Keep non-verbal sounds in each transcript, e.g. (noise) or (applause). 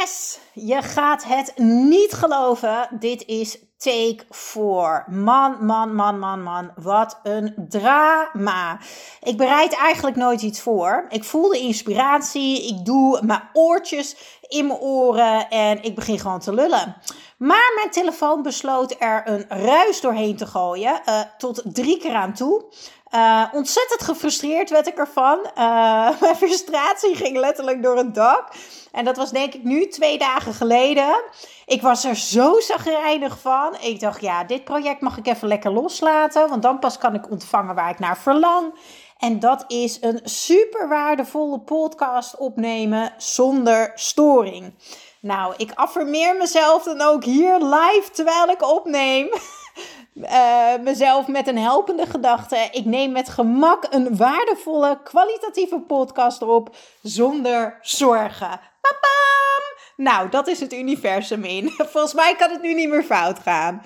Yes, je gaat het niet geloven. Dit is Take 4. Man, man, man, man, man. Wat een drama. Ik bereid eigenlijk nooit iets voor. Ik voel de inspiratie. Ik doe mijn oortjes in mijn oren en ik begin gewoon te lullen. Maar mijn telefoon besloot er een ruis doorheen te gooien. Uh, tot drie keer aan toe. Uh, ontzettend gefrustreerd werd ik ervan. Uh, (laughs) mijn frustratie ging letterlijk door het dak. En dat was denk ik nu twee dagen geleden. Ik was er zo zagrijnig van. Ik dacht, ja, dit project mag ik even lekker loslaten. Want dan pas kan ik ontvangen waar ik naar verlang. En dat is een super waardevolle podcast opnemen zonder storing. Nou, ik affirmeer mezelf dan ook hier live terwijl ik opneem. Uh, (laughs) mezelf met een helpende gedachte. Ik neem met gemak een waardevolle, kwalitatieve podcast op zonder zorgen. Papam! Nou, dat is het universum in. (laughs) Volgens mij kan het nu niet meer fout gaan.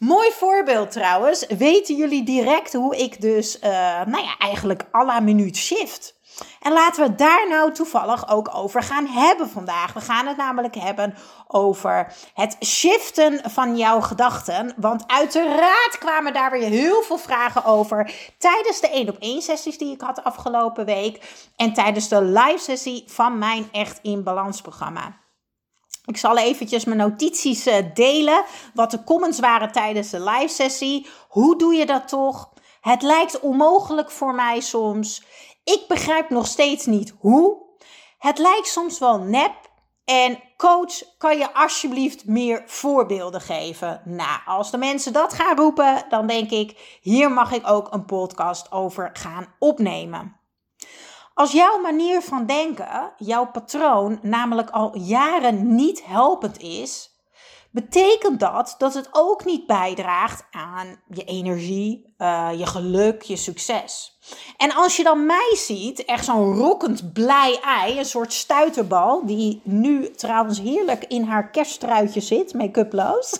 Mooi voorbeeld trouwens. Weten jullie direct hoe ik dus, uh, nou ja, eigenlijk à la minuut shift? En laten we daar nou toevallig ook over gaan hebben vandaag. We gaan het namelijk hebben over het shiften van jouw gedachten. Want uiteraard kwamen daar weer heel veel vragen over tijdens de 1 op 1 sessies die ik had afgelopen week. En tijdens de live sessie van mijn Echt in Balans programma. Ik zal eventjes mijn notities eh, delen. Wat de comments waren tijdens de live sessie. Hoe doe je dat toch? Het lijkt onmogelijk voor mij soms. Ik begrijp nog steeds niet hoe. Het lijkt soms wel nep. En coach, kan je alsjeblieft meer voorbeelden geven? Nou, als de mensen dat gaan roepen, dan denk ik, hier mag ik ook een podcast over gaan opnemen. Als jouw manier van denken, jouw patroon, namelijk al jaren niet helpend is, betekent dat dat het ook niet bijdraagt aan je energie, uh, je geluk, je succes. En als je dan mij ziet, echt zo'n rokkend blij ei, een soort stuiterbal, die nu trouwens heerlijk in haar kerstruitje zit, make-uploos.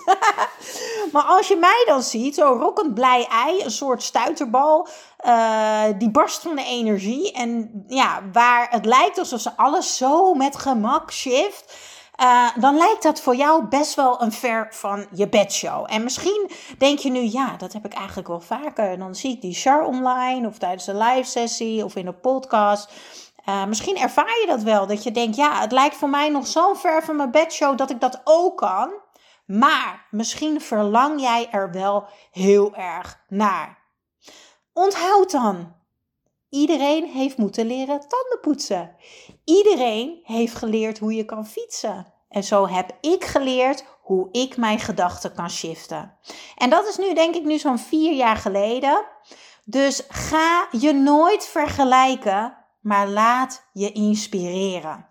(laughs) maar als je mij dan ziet, zo'n rokkend blij ei, een soort stuiterbal, uh, die barst van de energie. En ja, waar het lijkt alsof ze alles zo met gemak shift uh, dan lijkt dat voor jou best wel een ver van je bedshow. En misschien denk je nu, ja, dat heb ik eigenlijk wel vaker. Dan zie ik die char online of tijdens een live sessie of in een podcast. Uh, misschien ervaar je dat wel, dat je denkt, ja, het lijkt voor mij nog zo ver van mijn bedshow dat ik dat ook kan. Maar misschien verlang jij er wel heel erg naar. Onthoud dan, Iedereen heeft moeten leren tanden poetsen. Iedereen heeft geleerd hoe je kan fietsen. En zo heb ik geleerd hoe ik mijn gedachten kan shiften. En dat is nu denk ik nu zo'n vier jaar geleden. Dus ga je nooit vergelijken, maar laat je inspireren.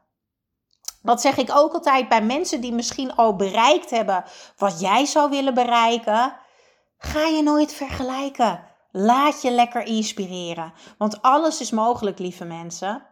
Dat zeg ik ook altijd bij mensen die misschien al bereikt hebben wat jij zou willen bereiken. Ga je nooit vergelijken. Laat je lekker inspireren. Want alles is mogelijk, lieve mensen.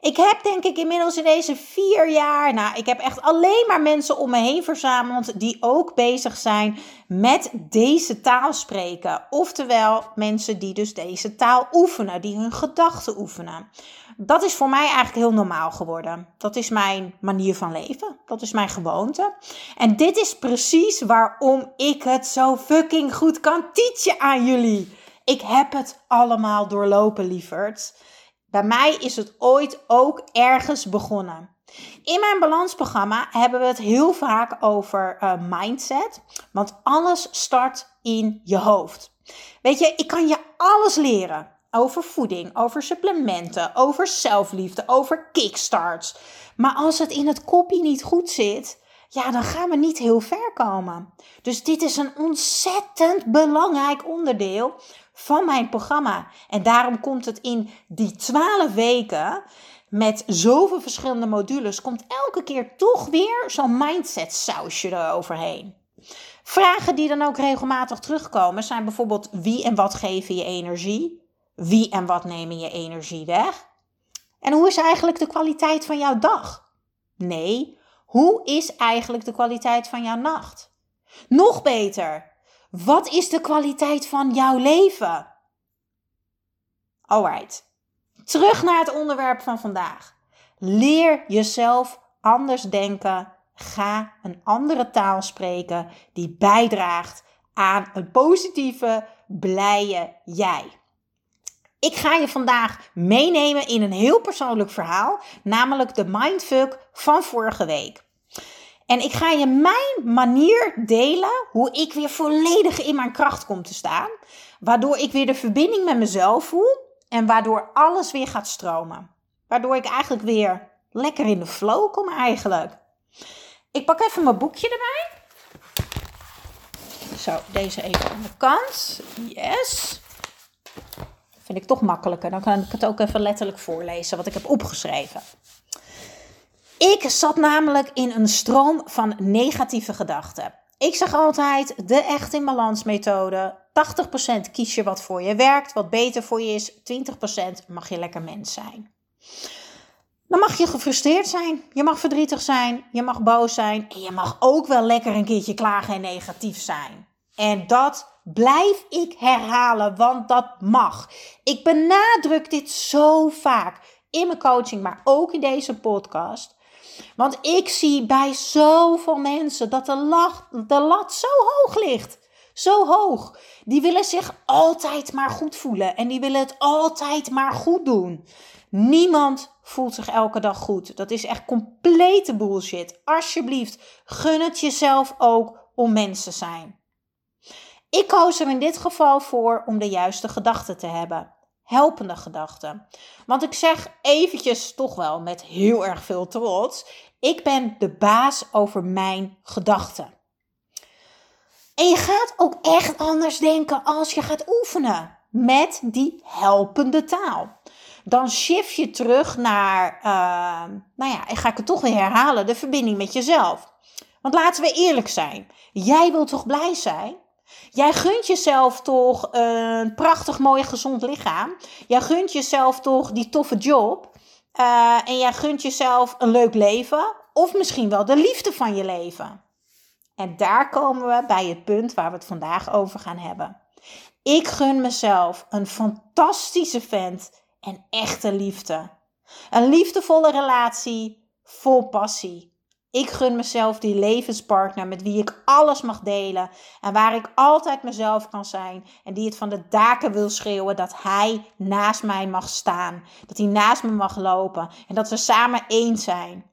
Ik heb denk ik inmiddels in deze vier jaar, nou, ik heb echt alleen maar mensen om me heen verzameld die ook bezig zijn met deze taal spreken. Oftewel mensen die dus deze taal oefenen, die hun gedachten oefenen. Dat is voor mij eigenlijk heel normaal geworden. Dat is mijn manier van leven. Dat is mijn gewoonte. En dit is precies waarom ik het zo fucking goed kan teachen aan jullie. Ik heb het allemaal doorlopen, lieverd. Bij mij is het ooit ook ergens begonnen. In mijn balansprogramma hebben we het heel vaak over uh, mindset, want alles start in je hoofd. Weet je, ik kan je alles leren over voeding, over supplementen, over zelfliefde, over kickstarts. Maar als het in het kopje niet goed zit, ja, dan gaan we niet heel ver komen. Dus dit is een ontzettend belangrijk onderdeel van mijn programma. En daarom komt het in die 12 weken met zoveel verschillende modules, komt elke keer toch weer zo'n mindset sausje eroverheen. Vragen die dan ook regelmatig terugkomen zijn bijvoorbeeld wie en wat geven je energie? Wie en wat nemen je energie weg? En hoe is eigenlijk de kwaliteit van jouw dag? Nee, hoe is eigenlijk de kwaliteit van jouw nacht? Nog beter, wat is de kwaliteit van jouw leven? Alright, terug naar het onderwerp van vandaag. Leer jezelf anders denken. Ga een andere taal spreken die bijdraagt aan een positieve, blije jij. Ik ga je vandaag meenemen in een heel persoonlijk verhaal, namelijk de mindfuck van vorige week. En ik ga je mijn manier delen hoe ik weer volledig in mijn kracht kom te staan, waardoor ik weer de verbinding met mezelf voel en waardoor alles weer gaat stromen. Waardoor ik eigenlijk weer lekker in de flow kom eigenlijk. Ik pak even mijn boekje erbij. Zo, deze even aan de kant. Yes. Vind ik toch makkelijker. Dan kan ik het ook even letterlijk voorlezen wat ik heb opgeschreven. Ik zat namelijk in een stroom van negatieve gedachten. Ik zeg altijd de echt in balans methode. 80% kies je wat voor je werkt, wat beter voor je is. 20% mag je lekker mens zijn. Dan mag je gefrustreerd zijn. Je mag verdrietig zijn. Je mag boos zijn. En je mag ook wel lekker een keertje klagen en negatief zijn. En dat blijf ik herhalen, want dat mag. Ik benadruk dit zo vaak in mijn coaching, maar ook in deze podcast. Want ik zie bij zoveel mensen dat de, lat, de lat zo hoog ligt. Zo hoog. Die willen zich altijd maar goed voelen. En die willen het altijd maar goed doen. Niemand voelt zich elke dag goed. Dat is echt complete bullshit. Alsjeblieft, gun het jezelf ook om mensen zijn. Ik koos er in dit geval voor om de juiste gedachten te hebben. Helpende gedachten. Want ik zeg eventjes toch wel met heel erg veel trots: ik ben de baas over mijn gedachten. En je gaat ook echt anders denken als je gaat oefenen met die helpende taal. Dan shift je terug naar, uh, nou ja, ga ik het toch weer herhalen, de verbinding met jezelf. Want laten we eerlijk zijn. Jij wilt toch blij zijn? Jij gunt jezelf toch een prachtig, mooi, gezond lichaam. Jij gunt jezelf toch die toffe job. Uh, en jij gunt jezelf een leuk leven. Of misschien wel de liefde van je leven. En daar komen we bij het punt waar we het vandaag over gaan hebben. Ik gun mezelf een fantastische vent en echte liefde. Een liefdevolle relatie vol passie. Ik gun mezelf die levenspartner met wie ik alles mag delen en waar ik altijd mezelf kan zijn en die het van de daken wil schreeuwen dat hij naast mij mag staan, dat hij naast me mag lopen en dat we samen één zijn.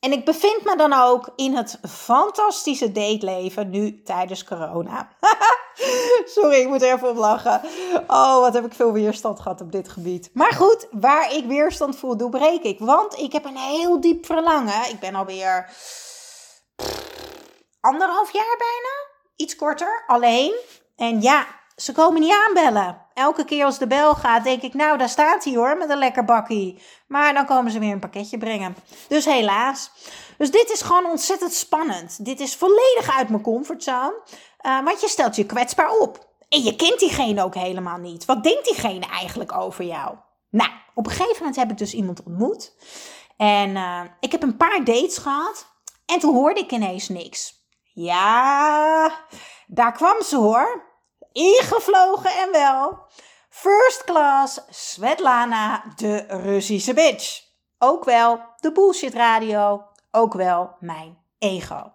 En ik bevind me dan ook in het fantastische dateleven nu tijdens corona. (laughs) (laughs) Sorry, ik moet even op lachen. Oh, wat heb ik veel weerstand gehad op dit gebied. Maar goed, waar ik weerstand voel, doorbreek ik. Want ik heb een heel diep verlangen. Ik ben alweer anderhalf jaar bijna. Iets korter, alleen. En ja, ze komen niet aanbellen. Elke keer als de bel gaat, denk ik, nou, daar staat hij hoor, met een lekker bakkie. Maar dan komen ze weer een pakketje brengen. Dus helaas. Dus dit is gewoon ontzettend spannend. Dit is volledig uit mijn comfortzone. Uh, want je stelt je kwetsbaar op. En je kent diegene ook helemaal niet. Wat denkt diegene eigenlijk over jou? Nou, op een gegeven moment heb ik dus iemand ontmoet. En uh, ik heb een paar dates gehad. En toen hoorde ik ineens niks. Ja, daar kwam ze hoor ingevlogen en wel. First class Svetlana, de Russische bitch. Ook wel de bullshit radio, ook wel mijn ego.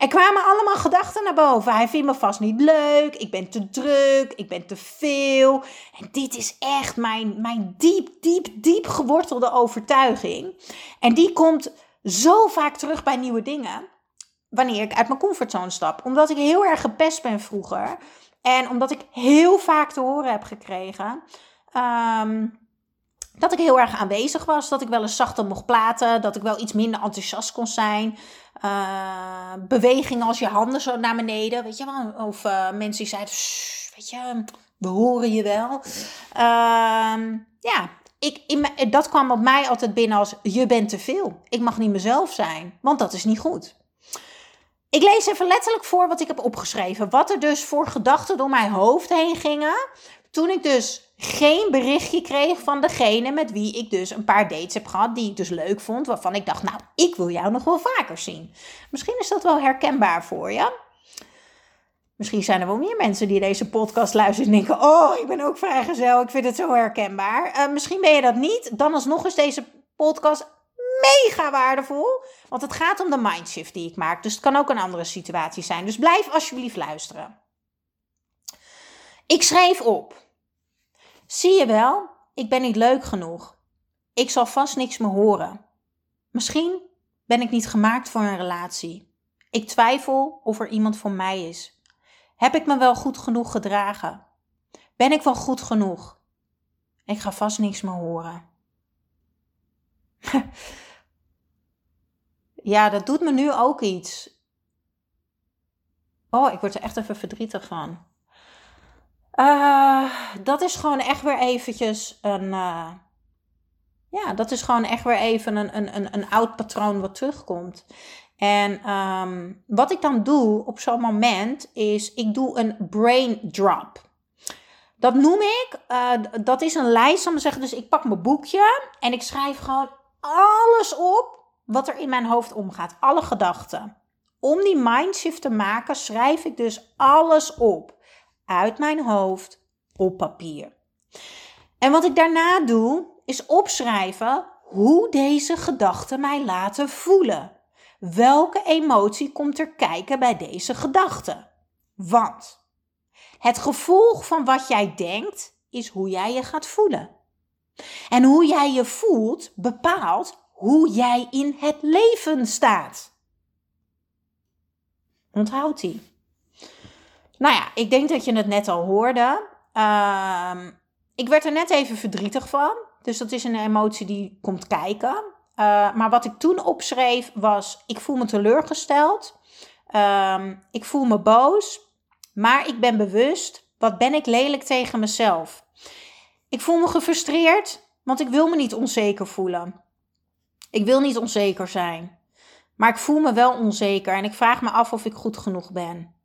Er kwamen allemaal gedachten naar boven. Hij vindt me vast niet leuk. Ik ben te druk. Ik ben te veel. En dit is echt mijn, mijn diep, diep, diep gewortelde overtuiging. En die komt zo vaak terug bij nieuwe dingen. Wanneer ik uit mijn comfortzone stap. Omdat ik heel erg gepest ben vroeger. En omdat ik heel vaak te horen heb gekregen. Um, dat ik heel erg aanwezig was. Dat ik wel eens zachter mocht praten. Dat ik wel iets minder enthousiast kon zijn. Uh, beweging als je handen zo naar beneden. Weet je wel? Of uh, mensen die zeiden, weet je, we horen je wel. Uh, ja, ik, in, dat kwam op mij altijd binnen als je bent te veel. Ik mag niet mezelf zijn, want dat is niet goed. Ik lees even letterlijk voor wat ik heb opgeschreven. Wat er dus voor gedachten door mijn hoofd heen gingen. Toen ik dus geen berichtje kreeg van degene met wie ik dus een paar dates heb gehad. Die ik dus leuk vond. Waarvan ik dacht, nou, ik wil jou nog wel vaker zien. Misschien is dat wel herkenbaar voor je. Misschien zijn er wel meer mensen die deze podcast luisteren en denken: Oh, ik ben ook vrijgezel. Ik vind het zo herkenbaar. Uh, misschien ben je dat niet. Dan alsnog is deze podcast mega waardevol. Want het gaat om de mindshift die ik maak. Dus het kan ook een andere situatie zijn. Dus blijf alsjeblieft luisteren. Ik schreef op. Zie je wel, ik ben niet leuk genoeg. Ik zal vast niks meer horen. Misschien ben ik niet gemaakt voor een relatie. Ik twijfel of er iemand voor mij is. Heb ik me wel goed genoeg gedragen? Ben ik wel goed genoeg? Ik ga vast niks meer horen. (laughs) ja, dat doet me nu ook iets. Oh, ik word er echt even verdrietig van. Uh, dat is gewoon echt weer eventjes een. Uh, ja, dat is gewoon echt weer even een, een, een, een oud patroon wat terugkomt. En um, wat ik dan doe op zo'n moment is, ik doe een brain drop. Dat noem ik, uh, dat is een lijst, zal ik zeggen. Dus ik pak mijn boekje en ik schrijf gewoon alles op wat er in mijn hoofd omgaat. Alle gedachten. Om die mindshift te maken, schrijf ik dus alles op. Uit mijn hoofd op papier. En wat ik daarna doe, is opschrijven hoe deze gedachten mij laten voelen. Welke emotie komt er kijken bij deze gedachte? Want het gevolg van wat jij denkt is hoe jij je gaat voelen. En hoe jij je voelt bepaalt hoe jij in het leven staat. Onthoud die. Nou ja, ik denk dat je het net al hoorde. Uh, ik werd er net even verdrietig van. Dus dat is een emotie die komt kijken. Uh, maar wat ik toen opschreef was: ik voel me teleurgesteld. Uh, ik voel me boos. Maar ik ben bewust. Wat ben ik lelijk tegen mezelf? Ik voel me gefrustreerd, want ik wil me niet onzeker voelen. Ik wil niet onzeker zijn. Maar ik voel me wel onzeker en ik vraag me af of ik goed genoeg ben.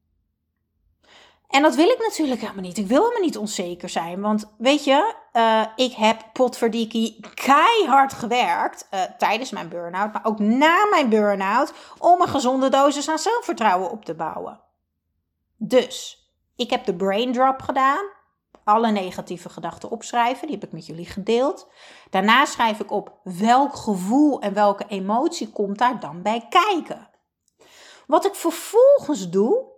En dat wil ik natuurlijk helemaal niet. Ik wil helemaal niet onzeker zijn. Want weet je, uh, ik heb potverdikkie keihard gewerkt uh, tijdens mijn burn-out, maar ook na mijn burn-out, om een gezonde dosis aan zelfvertrouwen op te bouwen. Dus, ik heb de brain drop gedaan. Alle negatieve gedachten opschrijven, die heb ik met jullie gedeeld. Daarna schrijf ik op welk gevoel en welke emotie komt daar dan bij kijken. Wat ik vervolgens doe,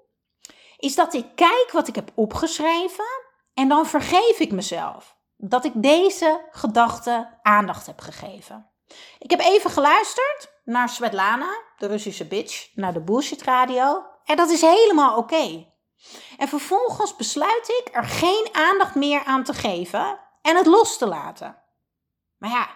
is dat ik kijk wat ik heb opgeschreven en dan vergeef ik mezelf dat ik deze gedachte aandacht heb gegeven. Ik heb even geluisterd naar Svetlana, de Russische bitch, naar de bullshit radio. En dat is helemaal oké. En vervolgens besluit ik er geen aandacht meer aan te geven en het los te laten. Maar ja,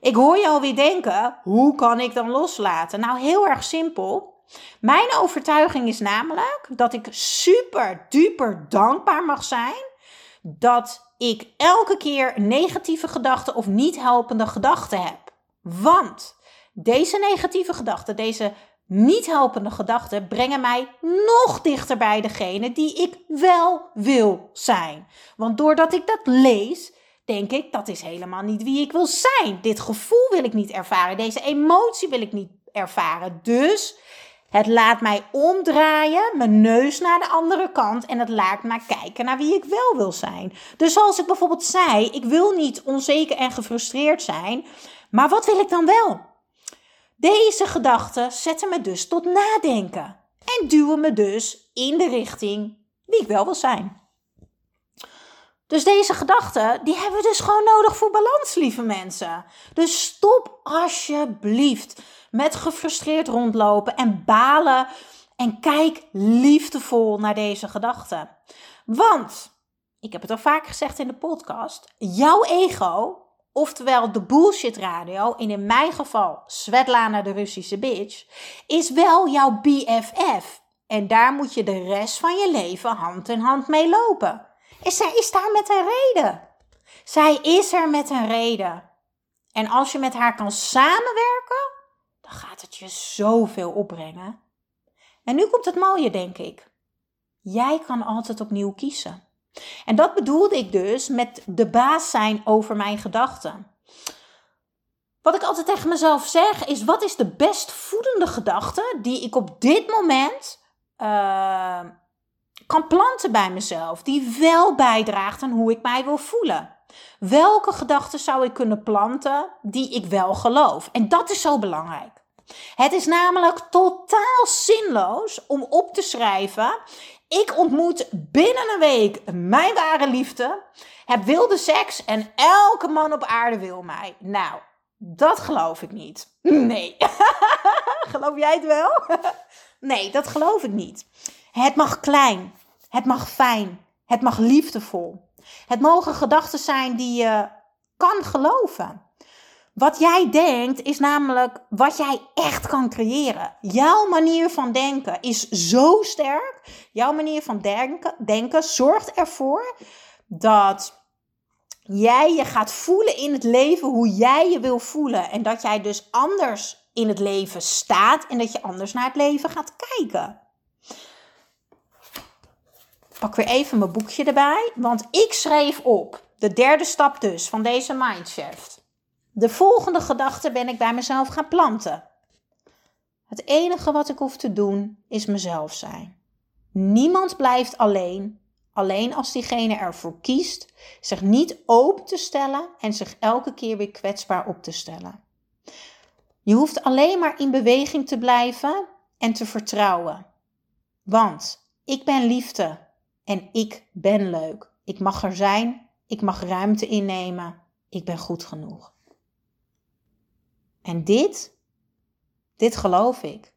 ik hoor je alweer denken, hoe kan ik dan loslaten? Nou, heel erg simpel. Mijn overtuiging is namelijk dat ik super duper dankbaar mag zijn dat ik elke keer negatieve gedachten of niet helpende gedachten heb. Want deze negatieve gedachten, deze niet helpende gedachten brengen mij nog dichter bij degene die ik wel wil zijn. Want doordat ik dat lees, denk ik dat is helemaal niet wie ik wil zijn. Dit gevoel wil ik niet ervaren, deze emotie wil ik niet ervaren. Dus het laat mij omdraaien, mijn neus naar de andere kant en het laat mij kijken naar wie ik wel wil zijn. Dus zoals ik bijvoorbeeld zei, ik wil niet onzeker en gefrustreerd zijn, maar wat wil ik dan wel? Deze gedachten zetten me dus tot nadenken en duwen me dus in de richting wie ik wel wil zijn. Dus deze gedachten, die hebben we dus gewoon nodig voor balans, lieve mensen. Dus stop alsjeblieft met gefrustreerd rondlopen en balen. En kijk liefdevol naar deze gedachten. Want, ik heb het al vaak gezegd in de podcast, jouw ego oftewel de bullshit radio, in mijn geval Svetlana de Russische bitch, is wel jouw BFF. En daar moet je de rest van je leven hand in hand mee lopen. En zij is daar met een reden. Zij is er met een reden. En als je met haar kan samenwerken, dan gaat het je zoveel opbrengen. En nu komt het mooie, denk ik. Jij kan altijd opnieuw kiezen. En dat bedoelde ik dus met de baas zijn over mijn gedachten. Wat ik altijd tegen mezelf zeg is: wat is de best voedende gedachte die ik op dit moment uh, kan planten bij mezelf, die wel bijdraagt aan hoe ik mij wil voelen? Welke gedachten zou ik kunnen planten die ik wel geloof? En dat is zo belangrijk. Het is namelijk totaal zinloos om op te schrijven: ik ontmoet binnen een week mijn ware liefde, heb wilde seks en elke man op aarde wil mij. Nou, dat geloof ik niet. Nee. (laughs) geloof jij het wel? (laughs) nee, dat geloof ik niet. Het mag klein, het mag fijn, het mag liefdevol. Het mogen gedachten zijn die je kan geloven. Wat jij denkt is namelijk wat jij echt kan creëren. Jouw manier van denken is zo sterk. Jouw manier van denken, denken zorgt ervoor dat jij je gaat voelen in het leven hoe jij je wil voelen. En dat jij dus anders in het leven staat en dat je anders naar het leven gaat kijken. Pak weer even mijn boekje erbij, want ik schreef op de derde stap dus van deze mindshift. De volgende gedachte ben ik bij mezelf gaan planten. Het enige wat ik hoef te doen is mezelf zijn. Niemand blijft alleen, alleen als diegene ervoor kiest zich niet open te stellen en zich elke keer weer kwetsbaar op te stellen. Je hoeft alleen maar in beweging te blijven en te vertrouwen. Want ik ben liefde en ik ben leuk. Ik mag er zijn, ik mag ruimte innemen, ik ben goed genoeg. En dit, dit geloof ik.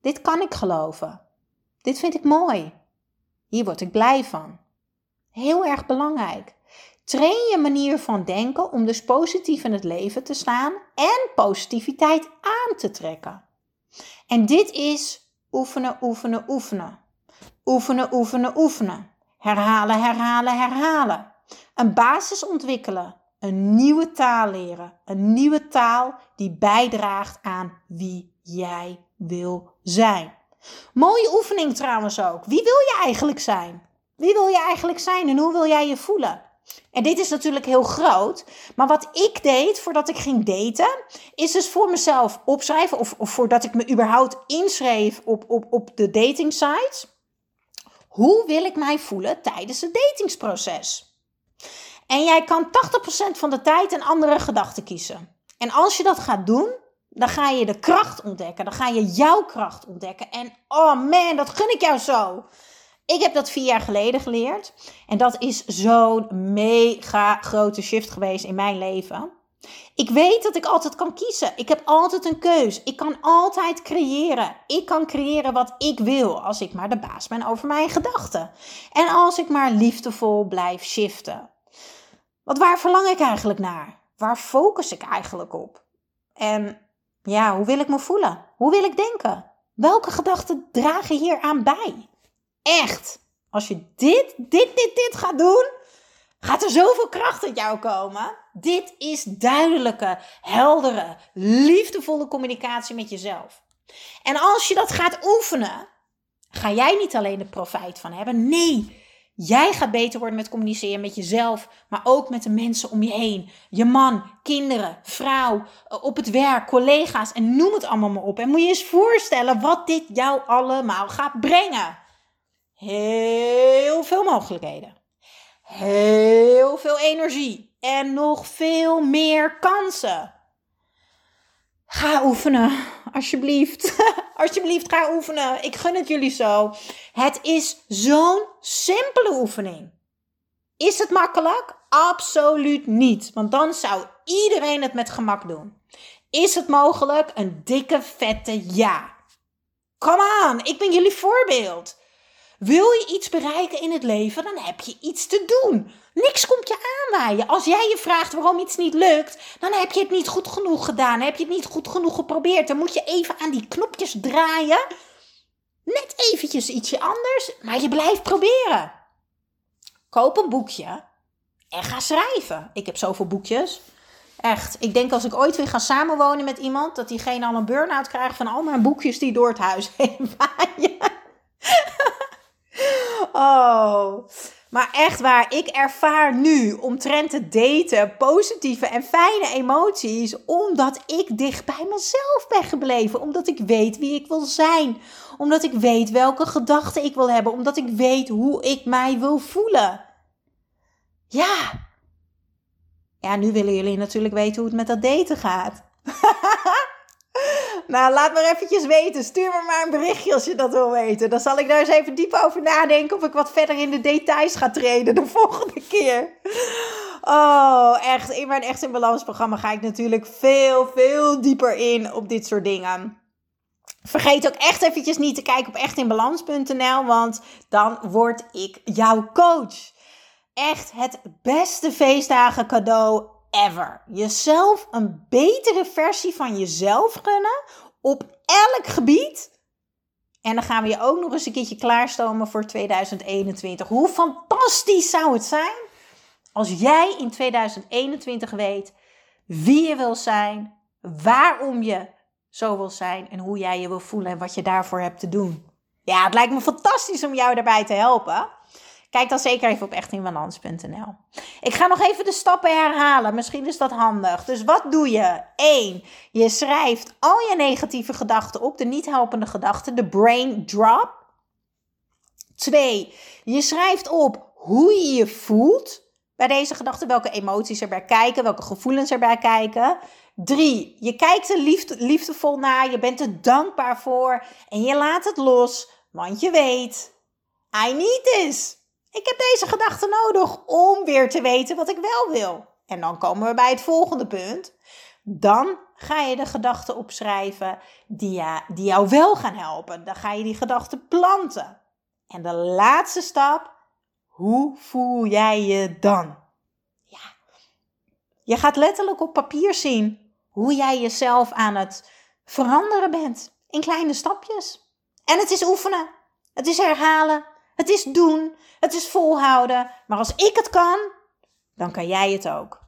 Dit kan ik geloven. Dit vind ik mooi. Hier word ik blij van. Heel erg belangrijk. Train je manier van denken om dus positief in het leven te staan en positiviteit aan te trekken. En dit is oefenen, oefenen, oefenen. Oefenen, oefenen, oefenen. Herhalen, herhalen, herhalen. Een basis ontwikkelen een nieuwe taal leren. Een nieuwe taal die bijdraagt aan wie jij wil zijn. Mooie oefening trouwens ook. Wie wil je eigenlijk zijn? Wie wil je eigenlijk zijn en hoe wil jij je voelen? En dit is natuurlijk heel groot. Maar wat ik deed voordat ik ging daten, is dus voor mezelf opschrijven. Of, voordat ik me überhaupt inschreef op, op, op de dating sites. Hoe wil ik mij voelen tijdens het datingsproces? En jij kan 80% van de tijd een andere gedachte kiezen. En als je dat gaat doen, dan ga je de kracht ontdekken. Dan ga je jouw kracht ontdekken. En oh man, dat gun ik jou zo. Ik heb dat vier jaar geleden geleerd. En dat is zo'n mega grote shift geweest in mijn leven. Ik weet dat ik altijd kan kiezen. Ik heb altijd een keus. Ik kan altijd creëren. Ik kan creëren wat ik wil als ik maar de baas ben over mijn gedachten. En als ik maar liefdevol blijf shiften. Want waar verlang ik eigenlijk naar? Waar focus ik eigenlijk op? En ja, hoe wil ik me voelen? Hoe wil ik denken? Welke gedachten dragen hier aan bij? Echt, als je dit, dit, dit, dit gaat doen, gaat er zoveel kracht uit jou komen. Dit is duidelijke, heldere, liefdevolle communicatie met jezelf. En als je dat gaat oefenen, ga jij niet alleen de profijt van hebben. Nee, Jij gaat beter worden met communiceren met jezelf, maar ook met de mensen om je heen. Je man, kinderen, vrouw, eh, op het werk, collega's en noem het allemaal maar op. En moet je eens voorstellen wat dit jou allemaal gaat brengen. Heel veel mogelijkheden. Heel veel energie. En nog veel meer kansen. Ga oefenen, alsjeblieft. (laughs) alsjeblieft, ga oefenen. Ik gun het jullie zo. Het is zo'n simpele oefening. Is het makkelijk? Absoluut niet. Want dan zou iedereen het met gemak doen. Is het mogelijk? Een dikke, vette ja. Come on, ik ben jullie voorbeeld. Wil je iets bereiken in het leven, dan heb je iets te doen. Niks komt je aanwaaien. Als jij je vraagt waarom iets niet lukt, dan heb je het niet goed genoeg gedaan. Heb je het niet goed genoeg geprobeerd. Dan moet je even aan die knopjes draaien. Net eventjes ietsje anders, maar je blijft proberen. Koop een boekje en ga schrijven. Ik heb zoveel boekjes. Echt. Ik denk als ik ooit weer ga samenwonen met iemand, dat diegene al een burn-out krijgt van al mijn boekjes die door het huis heen (laughs) waaien. Oh. Maar echt waar, ik ervaar nu omtrent het daten positieve en fijne emoties. Omdat ik dicht bij mezelf ben gebleven. Omdat ik weet wie ik wil zijn. Omdat ik weet welke gedachten ik wil hebben. Omdat ik weet hoe ik mij wil voelen. Ja. Ja, nu willen jullie natuurlijk weten hoe het met dat daten gaat. (laughs) (laughs) nou, laat maar eventjes weten. Stuur me maar een berichtje als je dat wil weten. Dan zal ik daar eens even diep over nadenken of ik wat verder in de details ga treden de (laughs) volgende keer. Oh, echt. In mijn Echt in Balans programma ga ik natuurlijk veel, veel dieper in op dit soort dingen. Vergeet ook echt eventjes niet te kijken op echtinbalans.nl, want dan word ik jouw coach. Echt het beste feestdagen cadeau ever. Jezelf een betere versie van jezelf gunnen op elk gebied. En dan gaan we je ook nog eens een keertje klaarstomen voor 2021. Hoe fantastisch zou het zijn als jij in 2021 weet wie je wil zijn, waarom je zo wil zijn en hoe jij je wil voelen en wat je daarvoor hebt te doen. Ja, het lijkt me fantastisch om jou daarbij te helpen. Kijk dan zeker even op echtinbalans.nl. Ik ga nog even de stappen herhalen. Misschien is dat handig. Dus wat doe je? 1. Je schrijft al je negatieve gedachten op, de niet helpende gedachten, de brain drop. 2. Je schrijft op hoe je je voelt bij deze gedachten, welke emoties erbij kijken, welke gevoelens erbij kijken. 3. Je kijkt er liefde, liefdevol naar, je bent er dankbaar voor en je laat het los, want je weet, I need this. Ik heb deze gedachte nodig om weer te weten wat ik wel wil. En dan komen we bij het volgende punt. Dan ga je de gedachten opschrijven die, ja, die jou wel gaan helpen. Dan ga je die gedachten planten. En de laatste stap, hoe voel jij je dan? Ja. Je gaat letterlijk op papier zien hoe jij jezelf aan het veranderen bent in kleine stapjes. En het is oefenen. Het is herhalen. Het is doen, het is volhouden. Maar als ik het kan, dan kan jij het ook.